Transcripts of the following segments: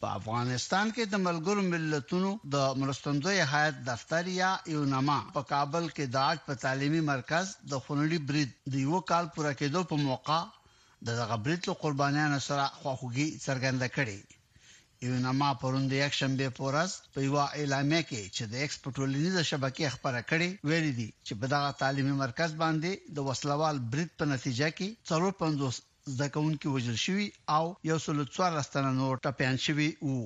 په افغانستان کې د ملګرو ملتونو د مرستندوی هیئت دفتر یا یونما په کابل کې د عاج په تعلیمي مرکز د خونړي برید د یو کال پوره کېدو په موقع د دغه برید له قربانیانو سره خواخوږي څرګنده کړې یونما پرون د یکشنبې په ورځ په یوه اعلامیه کې چې د ایکس په ټولنیزه شبکې خپره کړې ویلي دي چې په دغه تعلیمي مرکز باندې د وسلوال برید په نتیجه کې څلور پنځوس زده کوونکي وژل شوي او یو سل او څوارلس تنه نور ټپیان شوي وو.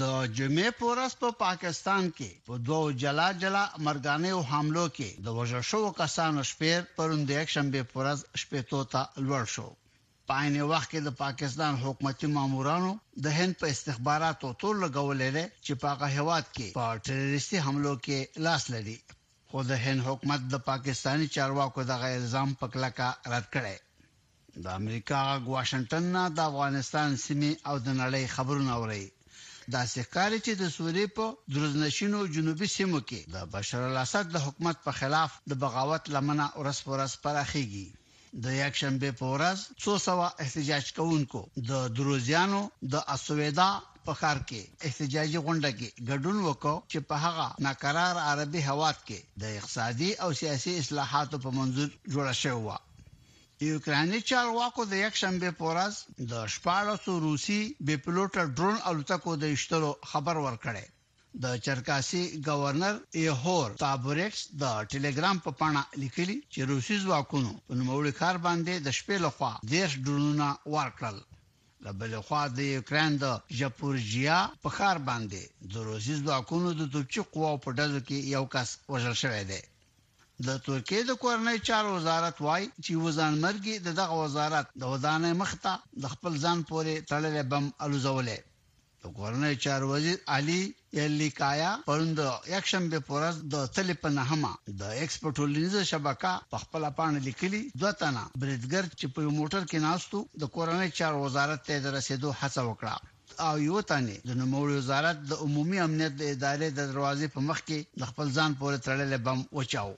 د جمعې په ورځ په پاکستان کې په دوو جلا جلا مرګانیو حملو کې د وژل شوو کسانو شمېر پرون د یکشنبې په ورځ شپېتو ته لوړ شو. په عین وخت کې د پاکستان حکومتي مامورانو د هند په استخباراتو تور لګولی دی چې په هغه هېواد کې په ټرېرېستي حملو کې لاس لري. خو د هند حکومت د پاکستاني چارواکو دغه الزام په کلکه رد کړی. د امریکا غږ واشنګټن نه د افغانستان سیمې او د نړۍ خبرونه اورئ. داسې ښکاري چې د سوریې په درزنشینو جنوبي سیمو کې د بشرالاسد د حکومت په خلاف د بغاوت لمنه ورځ په ورځ پراخېږي. د یکشنبې په ورځ څو سوه احتجاج کوونکو د دروزیانو د السویدا په ښار کې احتجاجي غونډه کې ګډون وکړ چې په هغه ناکرار عربي هېواد کې د اقتصادي او سیاسي اصلاحاتو په منظور جوړه شوې وه. یوکرایني چارواکو د یکشنبې په ورځ د شپاړسو روسي بې پیلوټه ډرون الوتکو د ایشتلو خبر ورکړی د چرکاسي ګورنر ایهور تابوریټس د ټیلیګرام په پاڼه لیکلي چې روسي ځواکونو په نوموړي ښار باندې د شپې له خوا دېرش ډرونونه ورکړل. له بلې خوا د یوکراین د ژپورژیا په ښار باندې د روسي ځواکونو د توپچي قواو په ډزو کې یو کس وژل شوی دی. د ترکیې د کورنیو چارو وزارت وايي چې یوه ځانمرګي د دغه وزارت د ودانۍ مخ ته د خپل ځان پورې تړلی بم الوځولی. د کورنیو چارو وزیر علي یرلیکایا پرون د یکشنبې په ورځ د تلې په نهمه د ایکس په ټولنیزه شبکه په خپله پاڼه لیکلي دوه تنه بریدګر چې په یو موټر کې ناستو د کورنیو چارو وزارت ته د رسېدو هڅه وکړه او یو تنې د نوموړي وزارت د عمومي امنیت د ادارې د دروازې په مخ کې د خپل ځان پورې تړلی بم وچاو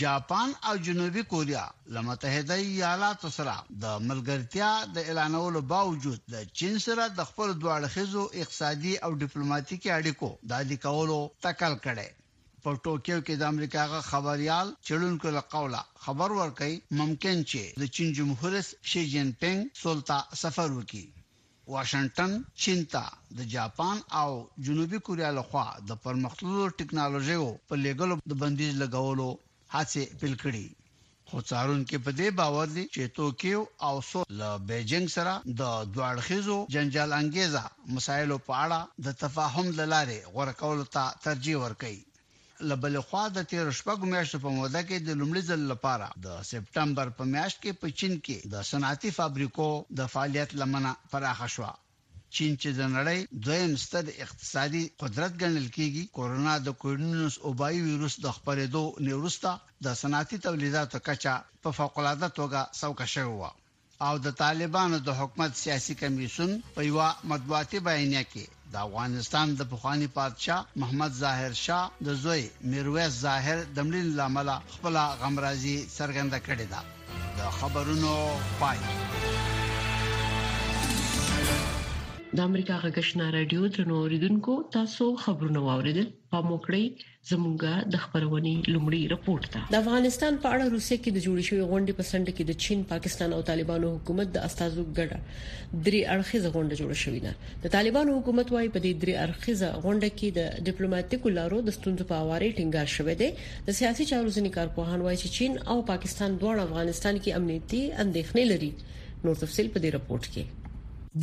جاپان او جنوبي کوریا له متحده ایالاتو سره د ملګرتیا د اعلانولو باوجود له چین سره د خپلو دوه اړخیزو اقتصادي او ډیپلوماتیکې اړیکو د عادي کولو تکل کړی. په ټوکیو کې د امریکاغږ خبریال چړونکو له قوله خبر ورکوي ممکن چې د چین جمهوررئیس شي جین پینګ سول ته سفر وکړي. واشنګټن چین ته د جاپان او جنوبي کوریا له خوا د پرمختللو ټکنالوژیو په لېږلو د بندیز لګولو هڅې پیل کړي، خو څارونکي په دې باور دي چې توکیو او سول له بیجینګ سره د دوه اړخیزو جنجال انګېزه مسایلو په اړه د تفاهم له لارې غوره کولو ته ترجیح ورکوي. له بلې خوا د تېرو شپږو میاشتو په موده کې د لومړي ځل لپاره د سپټمبر په میاشت کې په چین کې د صنعتي فابریکو د فعالیت لمنه پراخه شوه. چین چې د نړۍ دویم ستر اقتصادي قدرت ګڼل کېږي، کورونا د کوویډ نولس وبايي ویروس د خپرېدو نه وروسته د صنعتي تولیداتو کچه په فوق العاده توګه سوکه شوې وه. او د طالبانو د حکومت سیاسي کمېسیون په یوه مطبوعاتي بیانیه کې د افغانستان د پخواني پادشاه محمد ظاهر شاه د زوی میرویس ظاهر د مړینې له امله خپله غمرازي څرګنده کړې ده د خبرونو پای د امریکا غږشنا رادیو ترنو اوریدونکو تاسو خبرونه واوریدل په موکړی زموږ د خبرونې لومړی رپورټ ده. د افغانستان په اړه روسیه کې د جوړې شوې غونډې په څنډه کې د چین، پاکستان او طالبانو حکومت د استازو ګډه درې اړخیزه غونډه جوړه شوې ده. د طالبانو حکومت وايي په دې درې اړخیزه غونډه کې د ډیپلوماټیکو لارو د ستونزو په اوارۍ ټینګار شوی دی. د سیاسي چارو ځینې کارپوهان وايي چې چین او پاکستان دواړه افغانستان کې امنیتي اندېښنې لري. نور تفصيل په دې رپورټ کې.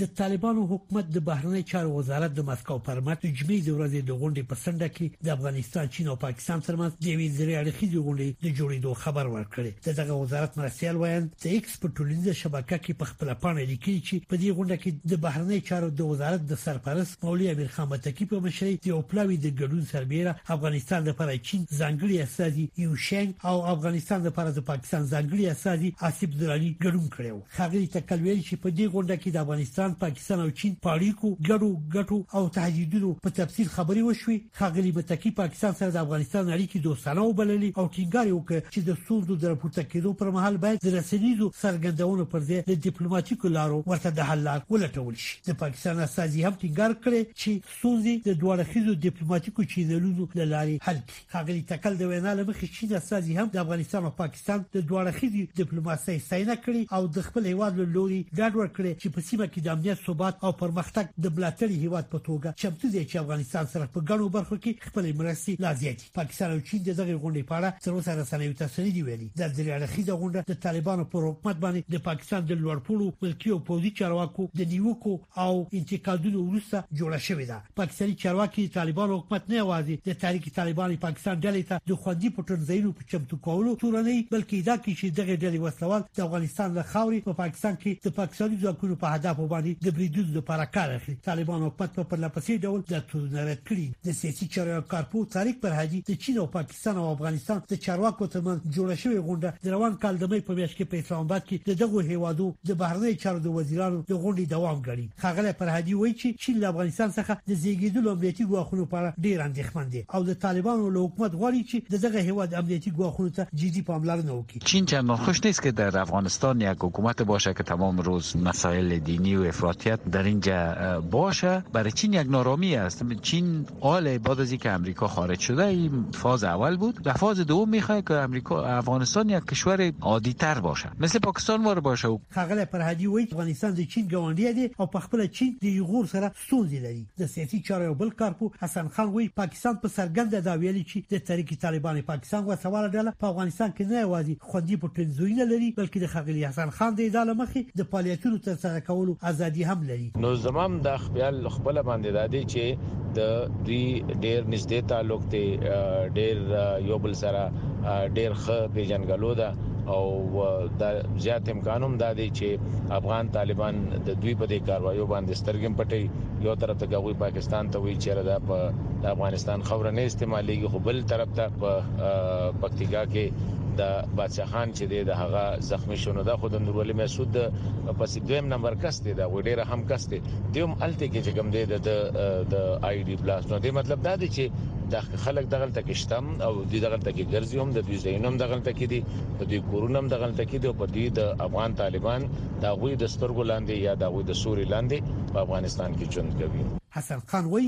د طالبانو حکومت د بهرنیو چارو وزارت د مسکو پر مټ د جمعې د ورځې د غونډې په څنډه کې د افغانستان، چین او پاکستان ترمنځ د یوې درې اړخیزې غونډې د جوړېدو خبر ورکړی. د دغه وزارت مرستیال ویاند د ایکس په ټولنیزه شبکه کې په خپله پاڼه لیکلي چې په دې غونډه کې د بهرنیو چارو د وزارت د سرپرست مولوي امیر خان متقي په مشرۍ یو پلاوی د ګډون سربېره افغانستان لپاره چین ځانګړي استازي یو شینګ او افغانستان لپاره د پاکستان ځانګړي استازي آصف دراني ګډون کړی و ښاغلي تکل ویل چې په دې غونډه کې د افغانستان پاکستان او چین په اړیکو ګډو ګټو او تهدیدونو په تفصیل خبرې وشوې ښاغلي متقي پاکستان سره د افغانستان اړیکې دوستانه وبللې او ټینګار یې وکړ چې د ستونزو د راپورته کېدو پر مهال باید د رسنیزو څرګندونو پر ځای د ډیپلوماټیکو لارو ورته د حل لار ولټول شي. د پاکستان استازي هم ټینګار کړی چې ستونزې د دوه اړخیزو ډیپلوماټیکو چینلونو له لارې حل کړي. ښاغلي تکل د وینا له مخې چین استازي هم د افغانستان او پاکستان ترمپ د دوه اړخیزې ډیپلوماسۍ ستاینه کړې او د خپل هیواد له لوري ډاډ ورکړی چې په سیمه کې د امنیت، ثبات او پرمختګ د ملاتړي هیواد په توګه چمتو دی چې افغانستان سره په ګڼو برخو کې خپلې مرستې لا زیاتې پاکستان او چین د دغې غونډې په اړه تر اوسه رسنیو ته څه نه دي ویلي دا درې اړخیزه غونډه د طالبانو پر حکومت باندې د پاکستان د لوړپوړو ملکي او پوځي چارواکو د نیوکو او انتقادونو وروسته جوړه شوې ده پاکستاني چارواکي طالبانو حکومت نه یوازې د تحریک طالبان پاکستان ډلې ته د خوندي پټنځایونو په چمتو کولو تورنوي بلکې دا کې چې دغه ډلې وسلوال د افغانستان له خاورې په پاکستان کې د پاکستاني ځواکونو په هدفو باندې د بریدونو لپاره کار اخلي طالبان حکومت په پرلپسې ډول د تورنوي کړی د سیاسي چارو کارپو طارق پر حاجي د چین او پاکستان پاکستان او افغانستان د چارواکو ترمنځ جوړه شوې غونډه د روان کال د مې په میاشت کې په اسلام آباد کې د دغو هیوادو د بهرنیو چارو د وزیرانو د غونډې دوام ګڼي ښاغلی فرهادي وایي چې چین له افغانستان څخه د زیږیدلو امنیتي ګواښونو په اړه ډیر اندېښمن دی او د طالبانو له حکومت غواړي چې د دغه هیواد امنیتي ګواښونو ته جدي پاملرنه وکړي چین چندان خوش نیست که در افغانستان یک حکومت باشه که تمام روز مسائل دینی و افراطیت در اینجا باشه برای چین یک نارامی است چین آله بعد از اینکه امریکا خارج شده این فاز اول بود در فاز دوم میخواد که امریکا افغانستان یک کشور عادی تر باشه مثل پاکستان وار باشه خغله پرهدی وایي افغانستان د چین ګاونډی دی او په خپل چین د یغور سره ستونزې لري د سیاسي چارو بل کارپو حسن خان وایي پاکستان په سرګند دا ویلي چې د تحریک طالبان پاکستان وسواله ډله په افغانستان کې نه یوازې خوندي پټنځوي نه لري، بلکې د ښاغلي احسان خان د ادعا له مخې د فعالیتونو تر سره کولو ازادي هم لري. نو زما هم دا خیال له خپله باندې دا دی چې د دوی ډېر نږدې تعلق دی، ډېر یو بل سره ډېر ښه پېژندګلو ده او دا زیات امکان هم دا دی چې افغان طالبان د دوی په دې کاروایو باندې سترګې هم پټوي، یو طرف ته که هغوی پاکستان ته وایي چې یاره دا په د افغانستان خاوره نه استعمالېږي، خو بل طرف ته په پکتیکا کې د بادشاہ خان چې د هغه زخمی شونه د خود نور ولې مسعود پس دویم نمبر کس دی دا وړي هم کس دی دوم الته کې چې کوم دی د د آی ډی پلاس نو دی مطلب دا دی چې د خلک دغه تک شتم او د دغه تک ګرځي هم د دوی زینوم دغه تک دي د دوی کورونم دغه تک دي او په دې د افغان طالبان د غوي د سترګو لاندې یا د غوي د سوري لاندې په افغانستان کې چوند کوي حسن خان وای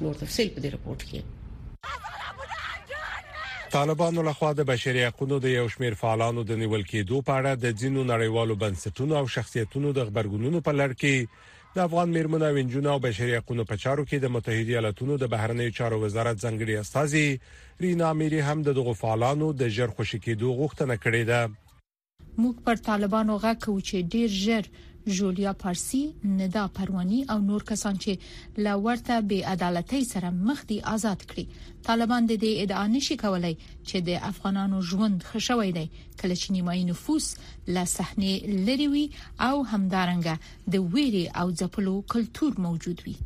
نور تفصيل په دې رپورت کې طالبانو لخوا د بشري حقوقو د یو شمېر فعالانو د نیول کېدو په اړه د ځینو نړیوالو بنسټونو او شخصیتونو د خبرګونونو په لړ کې د افغان میرمنو او انجونو او بشري حقوقو په چارو کې د متحده ایالاتونو د بهرنیو چارو وزارت ځنګړي استاذي رینا میری هم د دغو فعالانو د ژر خوشی کېدو غوښتنه کړې ده موږ پر طالبانو غږ کوو چې ډیر ژر ژولیا پارسي، ندا پرواني او نور کسان چې له ورته بې عدالتۍ سره مخ دي ازاد کړي. طالبان د دې ادعا نشي کولای چې د افغانانو ژوند ښه شوی دی کله چې نیمايي نفوس له صحنې لرې وي او همدارنګه د ویرې او ځپلو کلتور موجود وي.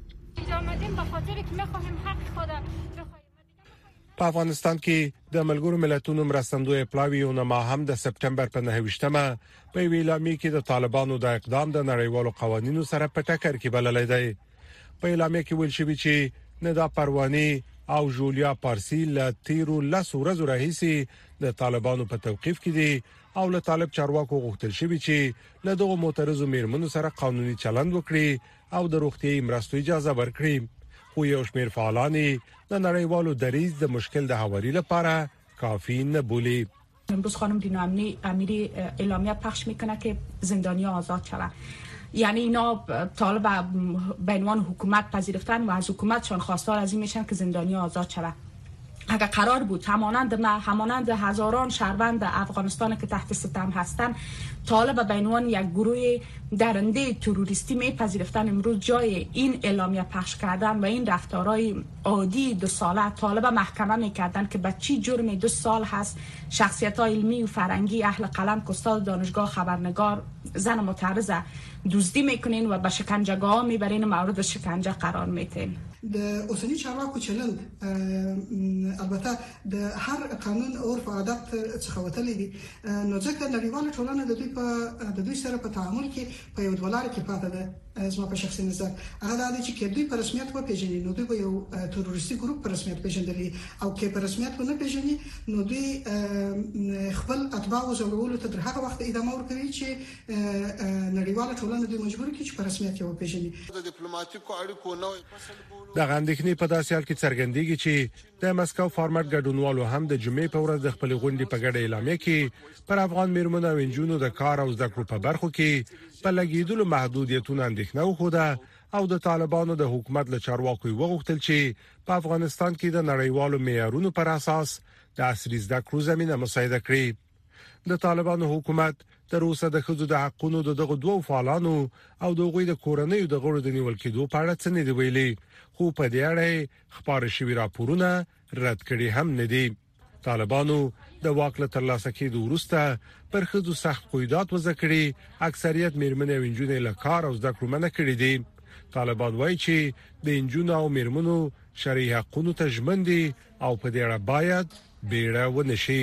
په افغانستان کې د ملګرو ملتونو مرستندوی پلاوی یو نما هم د سپټمبر په 9مه په ویلامي کې د طالبانو د اقدام د نړیوالو قوانینو سره په ټکر کې بللې دی په اعلامیه کې ویل شوی چې نه دا پرواني او جولیا پارسی له تیرو لس ورځو راهیسي د طالبانو په توقيف کې دي او له طالب چارواکو غوښتل شوی چې له دغو معترضو میرمنو سره قانوني چلند وکړي او د روغتيي مرستو اجازه ورکړي خو یو شمېر فعالان د نړیوالو دریز د مشکل د هواري لپاره کافي نه بولي امروز خانم دین امنی امیری اعلامیه پخش میکنه که زندانی آزاد شوه یعنی اینا طالب به عنوان حکومت پذیرفتن و از حکومتشان خواستار از این میشن که زندانی آزاد شوه اگر قرار بود همانند ما همانند هزاران شهروند افغانستان که تحت ستم هستند طالب به عنوان یک گروه درنده تروریستی می پذیرفتن امروز جای این اعلامیه پخش کردن و این رفتارای عادی دو ساله طالب محکمه می کردن که به چی جرم دو سال هست شخصیت های علمی و فرنگی اهل قلم کستاد دانشگاه خبرنگار زن متعرضه دزدی میکنین و به شکنجه گاه ها میبرین و مورد شکنجه قرار میتین. د اوسني چارواکو چلند البته د هر قانون عرف عادت څخه وتلی دی نو ځکه نړیواله ټولنه د دوی په د دوی سره په تعامل کې په یو دولار کې پاتې ده زما په شخصي نظر هغه دا دی چې کې دوی په رسمیت و پیژني نو دوی به یو تروریستي ګروپ په رسمیت پیژندلی او کې په رسمیت و نه پیژني نو دوی خپل اتباع او زړولو ته تر هغه وخت ادامه ورکوي چې نړیواله ټولنه دوی مجبور کړي چې په رسمیت یې وپېژني. دغه اندېښنې په داسې حال کې څرګندېږي چې د مسکو فارمټ ګډونوالو هم د جمعې په ورځ د خپلې غونډې په ګډه اعلامیه کې پر افغان میرمنو او انجونو د کار او زده کړو په برخو کې په لګیدلو محدودیتونو اندېښنه وښوده او د طالبانو د حکومت له چارواکو وغوښتل چې په افغانستان کې د نړیوالو معیارونو پر اساس د عصري زده کړو زمينه مساعده کړي د طالبانو حکومت تر اوسه د خځو د حقونو د دغه دوو فعالانو او د غوي د کورنۍ د غړو د نیول کېدو په اړه څه نه دی ویلي خو په دې اړه خبر شوی راپورونه رد کړي هم نه دي طالبانو د واک له ترلاسه کېدو وروسته پر خځو سخت قیدات وزکړي اکثریت میرمنې او انجونې له کار او زده کړو منع کړي دي طالبان وایي چې د انجونو او میرمنو شرعي حقوقو ته ژمن دي او په دې اړه باید بیړه ونشي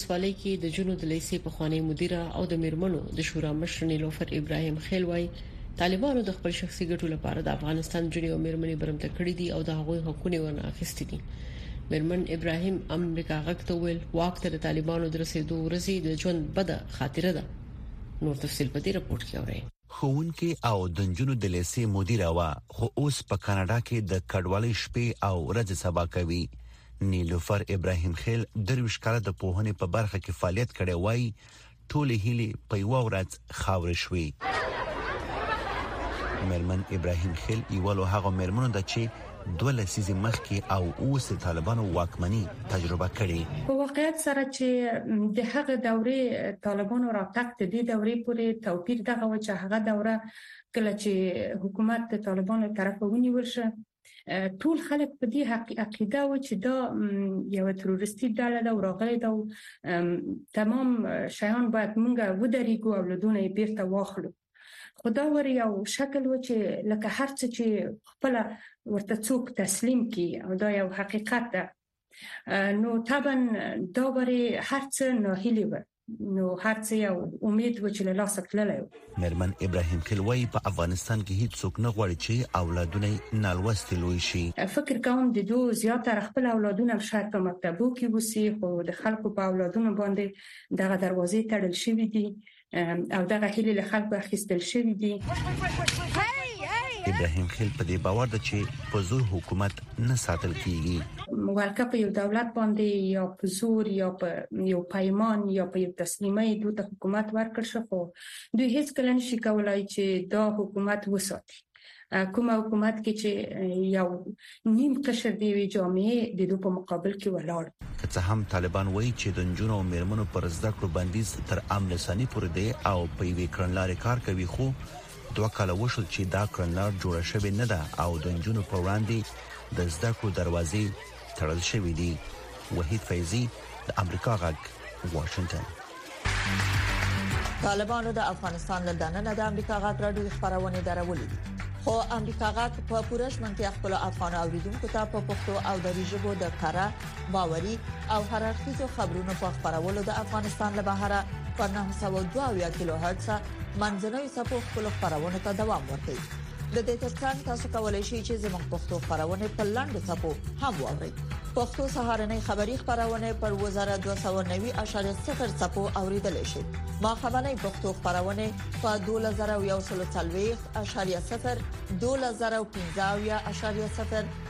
سوالۍ کې د جنو د لیسې پخوانۍ مدیره او د میرمنو د شورا مشر نیلوفر ابراهیم خیل وای طالبانو د خپل شخصي ګټو لپاره د افغانستان جنې او میرمنې برمته کړې دي او د هغوی حقونه ورنه اخیستي دي میرمن ابراهیم امریکا غږ ته ویل واک ته د طالبانو درسېدو ورځي د ژوند بده خاطره ده نور تفصيل په دې رپورت کې اورئ ښوونکې او د نجونو د لېسې مدیره وه، خو اوس په کاناډا کې د کډوالۍ شپې او ورځې سبا کوي. نیلوفر ابراهیم خېل درویشت کاله د پوهنې په برخه کې فعالیت کړی، وايي، ټولې هیلې په یوه ورځ خاورې شوې. مېرمن ابراهیم خېل یوه له هغو مېرمنو ده چې دوه لسیزې مخکې او اوس د طالبانو واکمني تجربه کړې. په واقعیت سره چې د هغه دورې طالبانو راتګ د دې دورې پورې توپیر دغه و چې هغه دوره کله چې حکومت د طالبانو طرف ونیول شو ټول خلک په دې عقیده و چې دا یو تروریستي ډله ده او راغلي ده تمام شیان باید مونږه ودرېږو او له دونه بیرته واخلو خو دا ور یو شکل و چې لکه هر څه چې خپل ورته څوک تسلیم کی او دا یو حقیقت ده نو طبعا دا ور هر څه ناهیلی و نو هر څه یو امید و چې له لاسه تللی و مېرمن ابراهیم خیل وایي په افغانستان کې هیڅ څوک نه غواړي چې اولادونه نالوستي لوی شي فکر کوم د دوه زیاتره خپل اولادونه شاید په مکتبو کې وسی خو د خلکو په اولادونو باندې دغه دروازې تړل شوې دي او دغه هلي له خلکو اخیستل شوې دي ابراهيم خل په دې باور دی چې په زور حکومت نه ساتل کیږي ورکه په یو دولت باندې یا په زور یا په یو پیمان یا په یو تسلیمۍ دوی ته حکومت ورکړ شو خو دوی هیڅ کله نشي کولای چې دا حکومت وساتي کوم حکومت کې چې یو نیم قشر دی وی جامعه د دوی په مقابل کې ولاړ که څه هم طالبان وایي چې د نجونو او میرمنو پر زده کړو بندیز تر امن ثاني پورې دی او په وی کړنلارې کار کوي خو دوه کاله وشول چې دا کړنلار جوړه شوې نه ده او د نجونو په وړاندې د زده کړو دروازې تړل شوې دي وحید فیضی د امریکا غږ واشنگټن طالبانو د افغانستان له دننه د امریکا غږ راډیو خبرونه درولې دي خو امریکا غږ په پوره شمنتیا خپل افغان اوریدونکو ته په پښتو او دری ژبه د کره باوري او هررخیزو خبرونو په خبرولو د افغانستان له بهره په 902 کیلو هرتز منځنوي سپو خپل خبرونه ته دوام ورکړي د دې ترڅنګ تاسو کولی شئ چې زموږ پښتو خبرونه په لاندو ټکو هم واورئ پښتو سهارنې خبری خبرونه پر وزارت 290.0 ټکو اوریدل شي ما خبرنې پښتو خبرونه په 2040.0 2015.0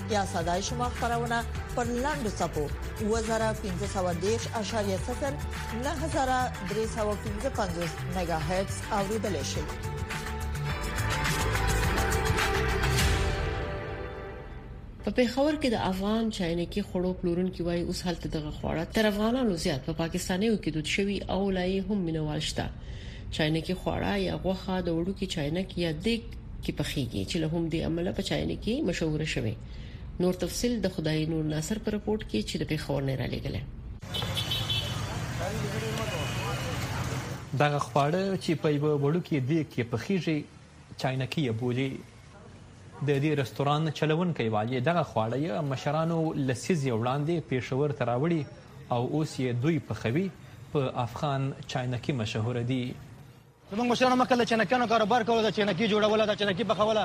یا صداي شما خبرونه پر لاندو صفو 2513.0 9315 میگا هرتز اوریدل شي په پیښور کې د افغان چاینکي خړو پلورونکو وایي اوس هلته دغه خواړه تر افغانانو زیات په پاکستانیو کې دود شوی او لای هم مینوال شته چاینکي خواړه یا غوخه د وړوکی چاینک یا دیګ کې پخېږي چې له همدې امله په چاینه کې مشهوره شوې نور تفصيل د خدای نور ناصر پر رپورت کې چې د پیښور نه را لګل دغه خواړه چې په یو وړو کې دی کې پخېږي چاینه کې بولی د دې رستوران چلوونکي وایي دغه خواړه یې مشرانو لسیزې وړاندې پېښور ته راوړي او اوس یې دوی پخوي په افغان چاینکي مشهور دي زموږ مشرانو مخکې د چینکیانو کاروبار کولو د چینکی جوړوله د چینکی پخوله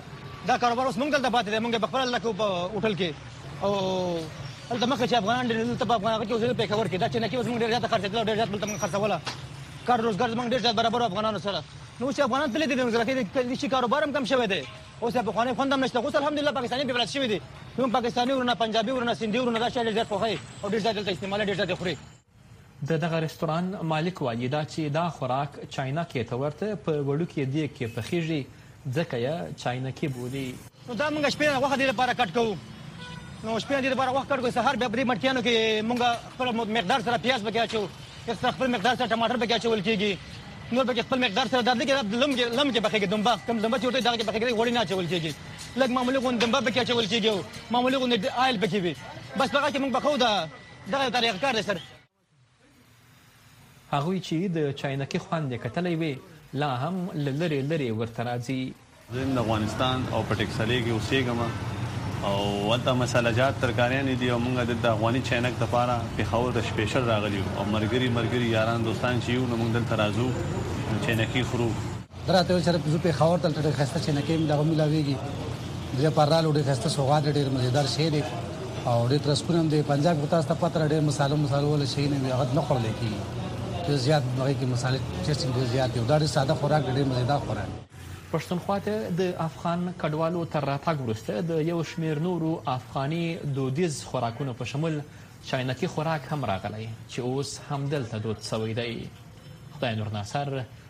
دا کاروبار اوس موږ دلته پاتې دی موږ په خپل الله کې په هوټل کې او دلته مخکې چې افغانان ډېر دلته په افغانانو کې اوسېدل پېښور کې دا چینکی اوس موږ ډېر زیات خرڅېدل ډېر زیات بلته موږ خرڅوله کار روزګار زموږ ډېر زیات برابر افغانانو سره نو اوس افغانان تللي دي نو ځکه شي کاروبار هم کم شوی دی اوس په خوانې خوند هم نشته اوس الحمدلله پاکستاني پیپلات شوی دي نو پاکستاني ورونه پنجابي ورونه سندي ورونه دا شی ډېر زیات خوښي او ډېر زیات دلته استعمال ډېر زیات خوري د دغه رستوران مالک وايي دا چې دا خوراک چاینکې ته ورته په وړوکي دیګ کې پخیږي ځکه یې چاینکي بولي. نو دا موږ شپې نه غوښه دې لپاره کټ کوو نو شپې نه دې لپاره غوښه کټ کوو سهار بیا په دې مټکیانو کې موږ خپل مقدار سره پیاز پکې اچو اکثر خپل مقدار سره ټماټر پکې اچول کیږي نور پکې خپل مقدار سره دا دغه لم کې لم کې پخېږي دمبه کم دمبه چې ورته دغه کې پخېږي غوړي نه اچول کېږي لږ معمولی غوند دمبه پکې اچول کېږي او معمولی غوند آیل پکې وي بس هغه کې موږ پخو دا دغه یو طریقه کار دی سر. هغوی چی د چاینکی خوند یې کتلی وی لا هم له لری لری ورته راځی. زه د افغانستان او په ټیکسلې کې اوسیږم او هلته مساله جات ترکاریانې دي او موږ دلته افغاني چاینک لپاره پیښور ته شپیشل راغلي یو او مرګري مرګري یاران دوستان چې یو نو موږ دلته راځو نو چاینکي خورو. ده راته ویل چرته زو پیښور ته ډیر خسته چې نه کیم دغه ملاویږي زه پر رالو ډیر خسته سوغات ډیر مزیدار شی دی او ډیر ترسکون هم دی پنجاب کو تاسو ته پتر ډیر مصالو مصالو ول شي نه هغه نه خور لیکي ډیر زیات بغي کې مصالې چې څنګه ډیر زیات دی دا ډیر ساده خوراک ډیر مزیدار خوراک پښتونخوا ته د افغان کډوالو تر راتګ وروسته د یو شمیر نورو افغاني دودیز خوراکونو په شمول چاینکی خوراک هم راغلی چې اوس همدلته دود شوی دی خدای نور ناصر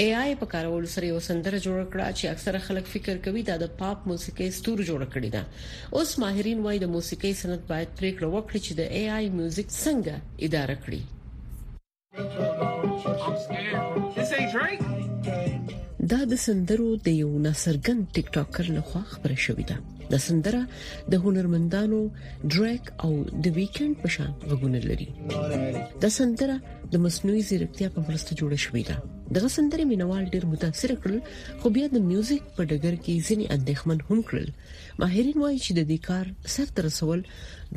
اې آی په کارولو سره یوه سندره جوړه کړه چې اکثره خلک فکر کوي دا د پاپ موسیقۍ ستورو جوړه کړې ده. اوس ماهرین وايي د موسیقۍ صنعت باید پریکړه وکړي چې د اې آی میوزیک څنګه اداره کړي. دا د سندرو د یو ناڅرګند ټیک ټاکر لخوا خبره شوې ده د سندره د هنرمندانو ډریک او د ویکند په شان غوونه لري د سندره د مصنوعي ځیرکتیا په مرسته جوړه شوې ده دغه سندره مینوال ډیر متاثر کړل خو بیا د میوزیک په ډګر کې ځینې اندېښمن هم کړل ماهرین وایي چې د دې کار سر تر رسول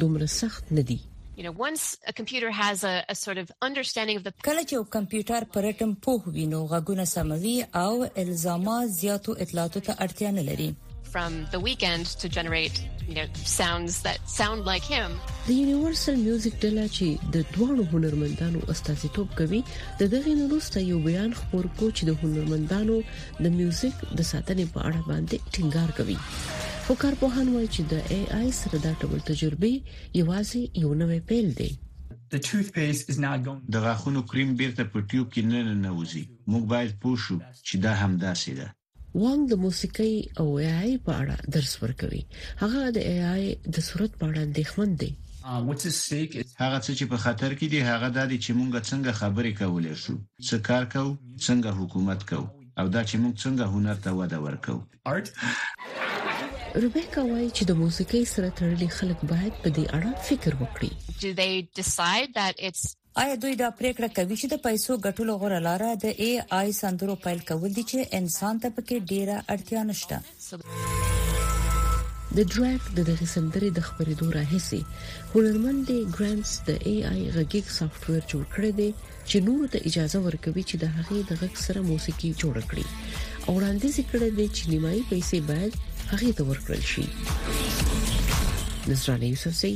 دومره سخت نه دی you know once a computer has a, a sort of understanding of the کله چې کمپیوټر پر رټم پوه وینو غږونه سموي او الزامات زیاتو اطلاعاتو ته اړتیا نه لري From the weekend to generate you know, sounds that sound like him. د یونیورسل میوزیک ډله چې د دواړو هنرمندانو استازیتوب کوي د دغه نوروسته یو بیان خبر کو چې د هنرمندانو د میوزیک د ساتنې په اړه باندې ټینګار کوي خو کارپوهان وایي چې د اي آی سره دا ډول تجربه یوازې یو نوې پیل دی د غاښونو کریم بیرته په ټیوب کې نه ننوځي موږ باید پوه شو چې دا همداسې ده وانګ د موسیقۍ او اي آی په اړه درس ورکوي هغه د اي آی د صورت په اړه اندېښمن دی هغه څه چې په خطر کې دي هغه دا دي چې موږ څنګه خبرې کولی شو، څه کار کوو، څنګه حکومت کوو او دا چې موږ څنګه هنر ته وده ورکوو. ربیکا وایي چې د موسیقۍ سره تړلي خلک باید په دې اړه فکر وکړي. ایا دوی دا پریکړه کوي چې د پیسو ګټلو غوره لار د ای آی سندرو پیل کول دي چې انسان ته پکې ډیره اړتیا نشته د ډریک د دغه سندرې د خبرېدو راهیسې هنرمند دی ګرانټس د ای آی غږیک سافټویر جوړ کړی دی چې نور ته اجازه ورکوي چې د هغې د غږ سره موسیقي جوړ کړي او وړاندې ذکر دی چې نیمایي پیسې باید هغې ته ورکړل شي نظرانه یوسف زی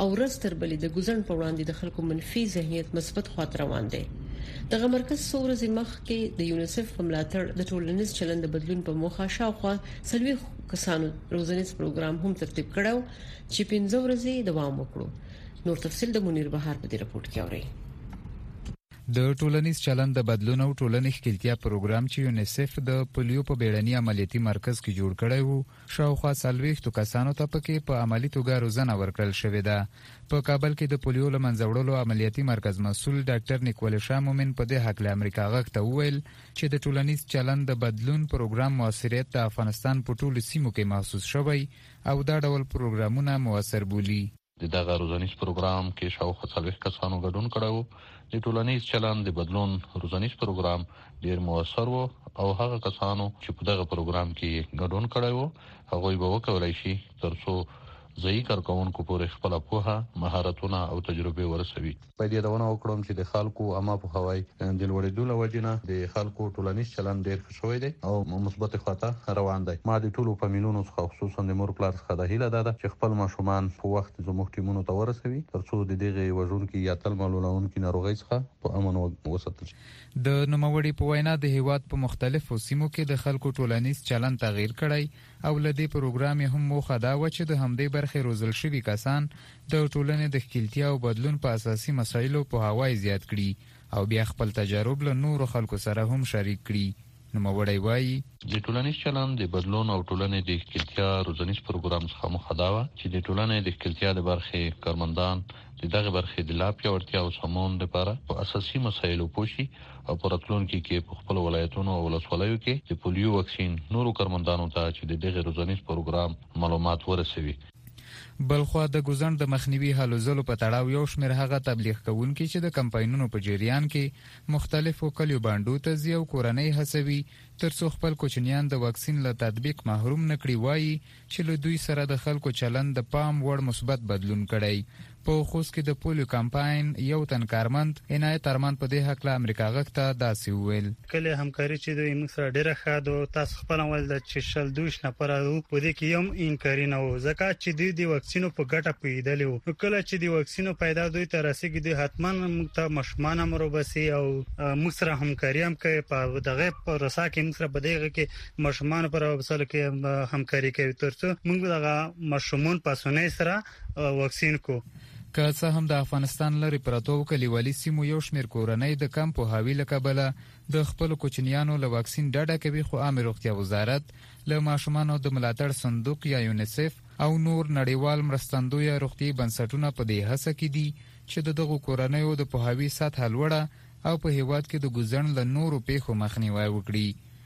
او ورځ تر بلې د ګوزڼ په وړاندې د خلکو منفي ذهنیت مثبت خواته روان دی. دغه مرکز څو ورځې مخکې د یونیسف په ملاتړ د ټولنیز چلند د بدلون په موخه شاوخوا څلوېښت کسانو روزنیز پروګرام هم ترتیب کړی و چې پنځه ورځې دوام وکړو نور تفصیل د منیر بهار په دې رپورت کې اورئ د ټولنیز چلند د بدلون او ټولنې ښکیلتیا پروګرام چې یونیسف د پولیو په بیړني عملیاتي مرکز کې جوړ کړی وو شاوخوا څلوېښتو کسانو ته په کې په عملي توګه روزنه ورکړل شوې ده. په کابل کې د پولیو له منځه وړلو عملیاتي مرکز مسؤل ډاکټر نیکولې شاه مومن په دې هکله امریکا غږ ته وویل چې د ټولنیز چلند د بدلون پروګرام موثریت د افغانستان په ټولو سیمو کې محسوس شوی او دا ډول پروګرامونه موثر بولي. د دغه روزنیز پروګرام کې شاوخوا څلوېښت کسانو ګډون کړی و. د ټولنیز چلند د بدلون روزنیز پروګرام ډېر موثر و او هغه کسانو چې په دغه پروګرام کې یې ګډون کړی و، هغوی به وکولای شي ترڅو ځايي کارکوونکو پورې خپله پوهه، مهارتونه او تجربې ورسوي. باید یادونه وکړم چې د خلکو عامه پوهاوی د لوړیدو له وجې نه د خلکو ټولنیز چلند ډیر ښه شوی دی او مثبتې خوا ته روان دی. ما د ټولو فامیلونو څخه خصوصاً د مور پلار څخه دا هیله ده چې خپل ماشومان په وخت زموږ ټیمونو ته ورسوي تر څو د دغې وژونکې یا تل معلولونکې ناروغۍ څخه په امن وساتل شي. د نوموړي په وینا د هیواد په مختلفو سیمو کې د خلکو ټولنیز چلند تغیر کړی او له دې پروګرام یې هم موخه دا وه چې د همدې برخې روزل شوي کسان د ټولنې د ښکیلتیا او بدلون په اساسي مسایلو پوهاوی زیات کړي او بیا خپل تجارب له نورو خلکو سره هم شریک کړي. نوموړی وايي. د ټولنیز چلند د بدلون او ټولنې د ښکیلتیا روزنیز پروګرام څخه موخه دا وه چې د ټولنې د ښکیلتیا د برخې کارمندان چې دغې برخې د لا پیاوړتیا او سمون لپاره په اساسي مسایلو پوه شي او په راتلونکي کې په خپلو ولایتونو او ولسوالیو کې د پولیو واکسین نورو کارمندانو ته چې د دغې روزنیز پروګرام معلومات ورسوي. بلخوا د ګوزڼ د مخنیوي هلو ځلو په تړاو یو شمېر هغه تبلیغ کوونکي چې د کمپاینونو په جریان کې مختلفو کلیو بانډو ته ځي او کورنۍ هڅوي ترڅو خپل کوچنیان د واکسین له تطبیق محروم نه کړي وايي چې له دوی سره د خلکو چلند د پام وړ مثبت بدلون کړی. په خوست کې د پولیو کمپاین یو تن کارمند عنایت ارمان په دې هکله امریکا غږ ته داسې وویل. ښکلې همکاري چې ده زموږ سره ډېره ښه ده، تاسو خپله هم ویل ده چې شل دویشت نفره وو، په دې کې یو هم انکاري نه وو، ځکه چې دوی د واکسینو په ګټه پوهېدلي وو، نو کله چې د واکسینو پیدا دوی ته رسېږي، دوی حتما موږ ته ماشومان هم روباسي او موږ سره همکاري هم کوي، په دغه پروسه کې موږ سره په دې هغه کې ماشومانو پر وبسلو کې همکاري کوي ترڅو موږ دغه ماشومان په اسانۍ سره واکسین کو. که څه هم د افغانستان لرې پرتو او کلیوالي سیمو یو شمېر کورنۍ د کم پوهاوي له کبله د خپلو کوچنیانو له واکسین ډډه کوي خو عامې روغتیا وزارت له ماشومانو د ملاتړ صندوق یا یونیسف او نور نړیوال مرستندویه روغتیايي بنسټونه په دې هڅه کې دي چې د دغو کورنیو د پوهاوي سطحه لوړه او په هېواد کې د ګوزڼ له نورو پېښو مخنیوی وکړي.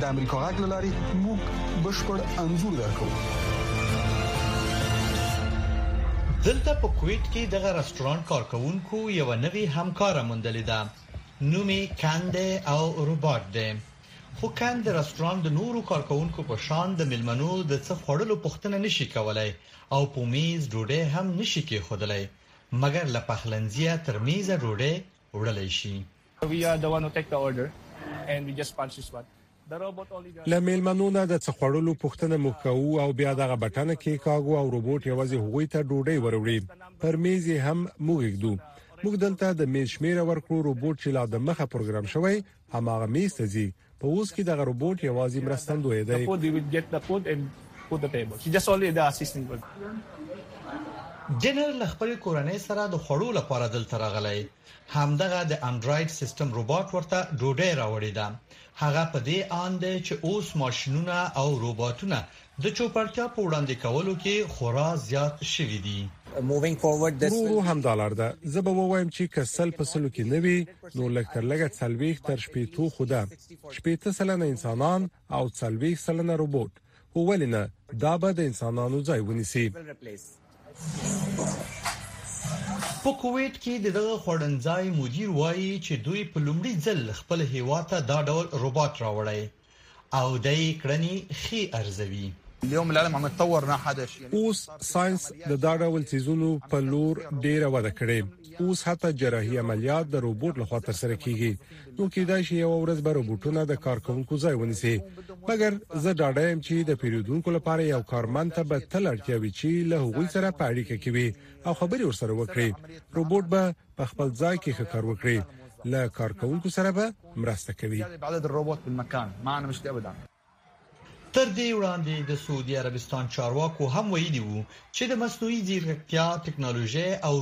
د امریکا غږ لاري موږ بشپړ انزور درکو دلته په کویت کې دغه رستورانت کارکونکو یو نوی همکار موندل ده نومي کند او روبارت ده خو کند رستورانت د نورو کارکونکو په شان د ملمنو د څه خوړلو پښتنه نشي کولای او په میز ډوډۍ هم نشي کېخودلای مګر له پخلنځیا تر میزه ډوډۍ وړلای شي. له مېلمنو نه د څه خوړلو پوښتنه موږ کوو او بیا دغه بټنه کېکاږو او روبوټ یوازې هغوی ته ډوډۍ وروړي. پر مېز یې هم موږ ږدو. موږ دلته د مېز شمېره ورکړو، روبوټ چې لا دمخه پروګرام شوی هماغه مېز ته ځي په اوس کې دغه روبوټ یوازې مرستندوی دی. ډینر له خپلې کورنۍ سره د خوړو لپاره دلته راغلی. همدغه د انډراید سیستم روبوټ ورته ډوډۍ راوړې ده. هغه په دې اند دی چې اوس ماشینونه او روبوټونه د چوپړتیا په وړاندې کولو کې خورا زیات شوي دي. ورو ورو همدا لار ده. زه به ووایم چې که سل په سلو کې نه وي، نو لږ تر لږه څلوېښت تر شپېتو خو ده. شپېته سلنه انسانان او څلوېښت سلنه روبوټ. هو ولې نه، دا به د انسانانو ځای ونیسي. په کویټ کې د دغه خوړنځای مدیر وايي چې دوی په لومړي ځل خپل هیواد ته دا ډول روباټ راوړی. او دی کړنی خی ارزوی. اليوم العلم عم يتطور نه حدا شي اوس ساينس د دا ډول څیزونو په لور ډیره وده کړې اوس حتی جراحي عملیات د روبوټ لخوا تر سره کیږي نو کیدای شي یو ورځ به روبوټونه د کارکونکو ځای ونیسي مګر زه ډاډه یم چې د پیرودونکو لپاره یو کارمند ته به تل اړتیا وي چې له هغوی سره په اړیکه کې وي او خبرې ورسره وکړي روبوټ به په خپل ځای کې ښه کار وکړي له کارکونکو سره به مرسته کوي تر دې وړاندې د سعودي عربستان چارواکو هم ویلي وو چې د مصنوعي ځیرکتیا تکنالوژي او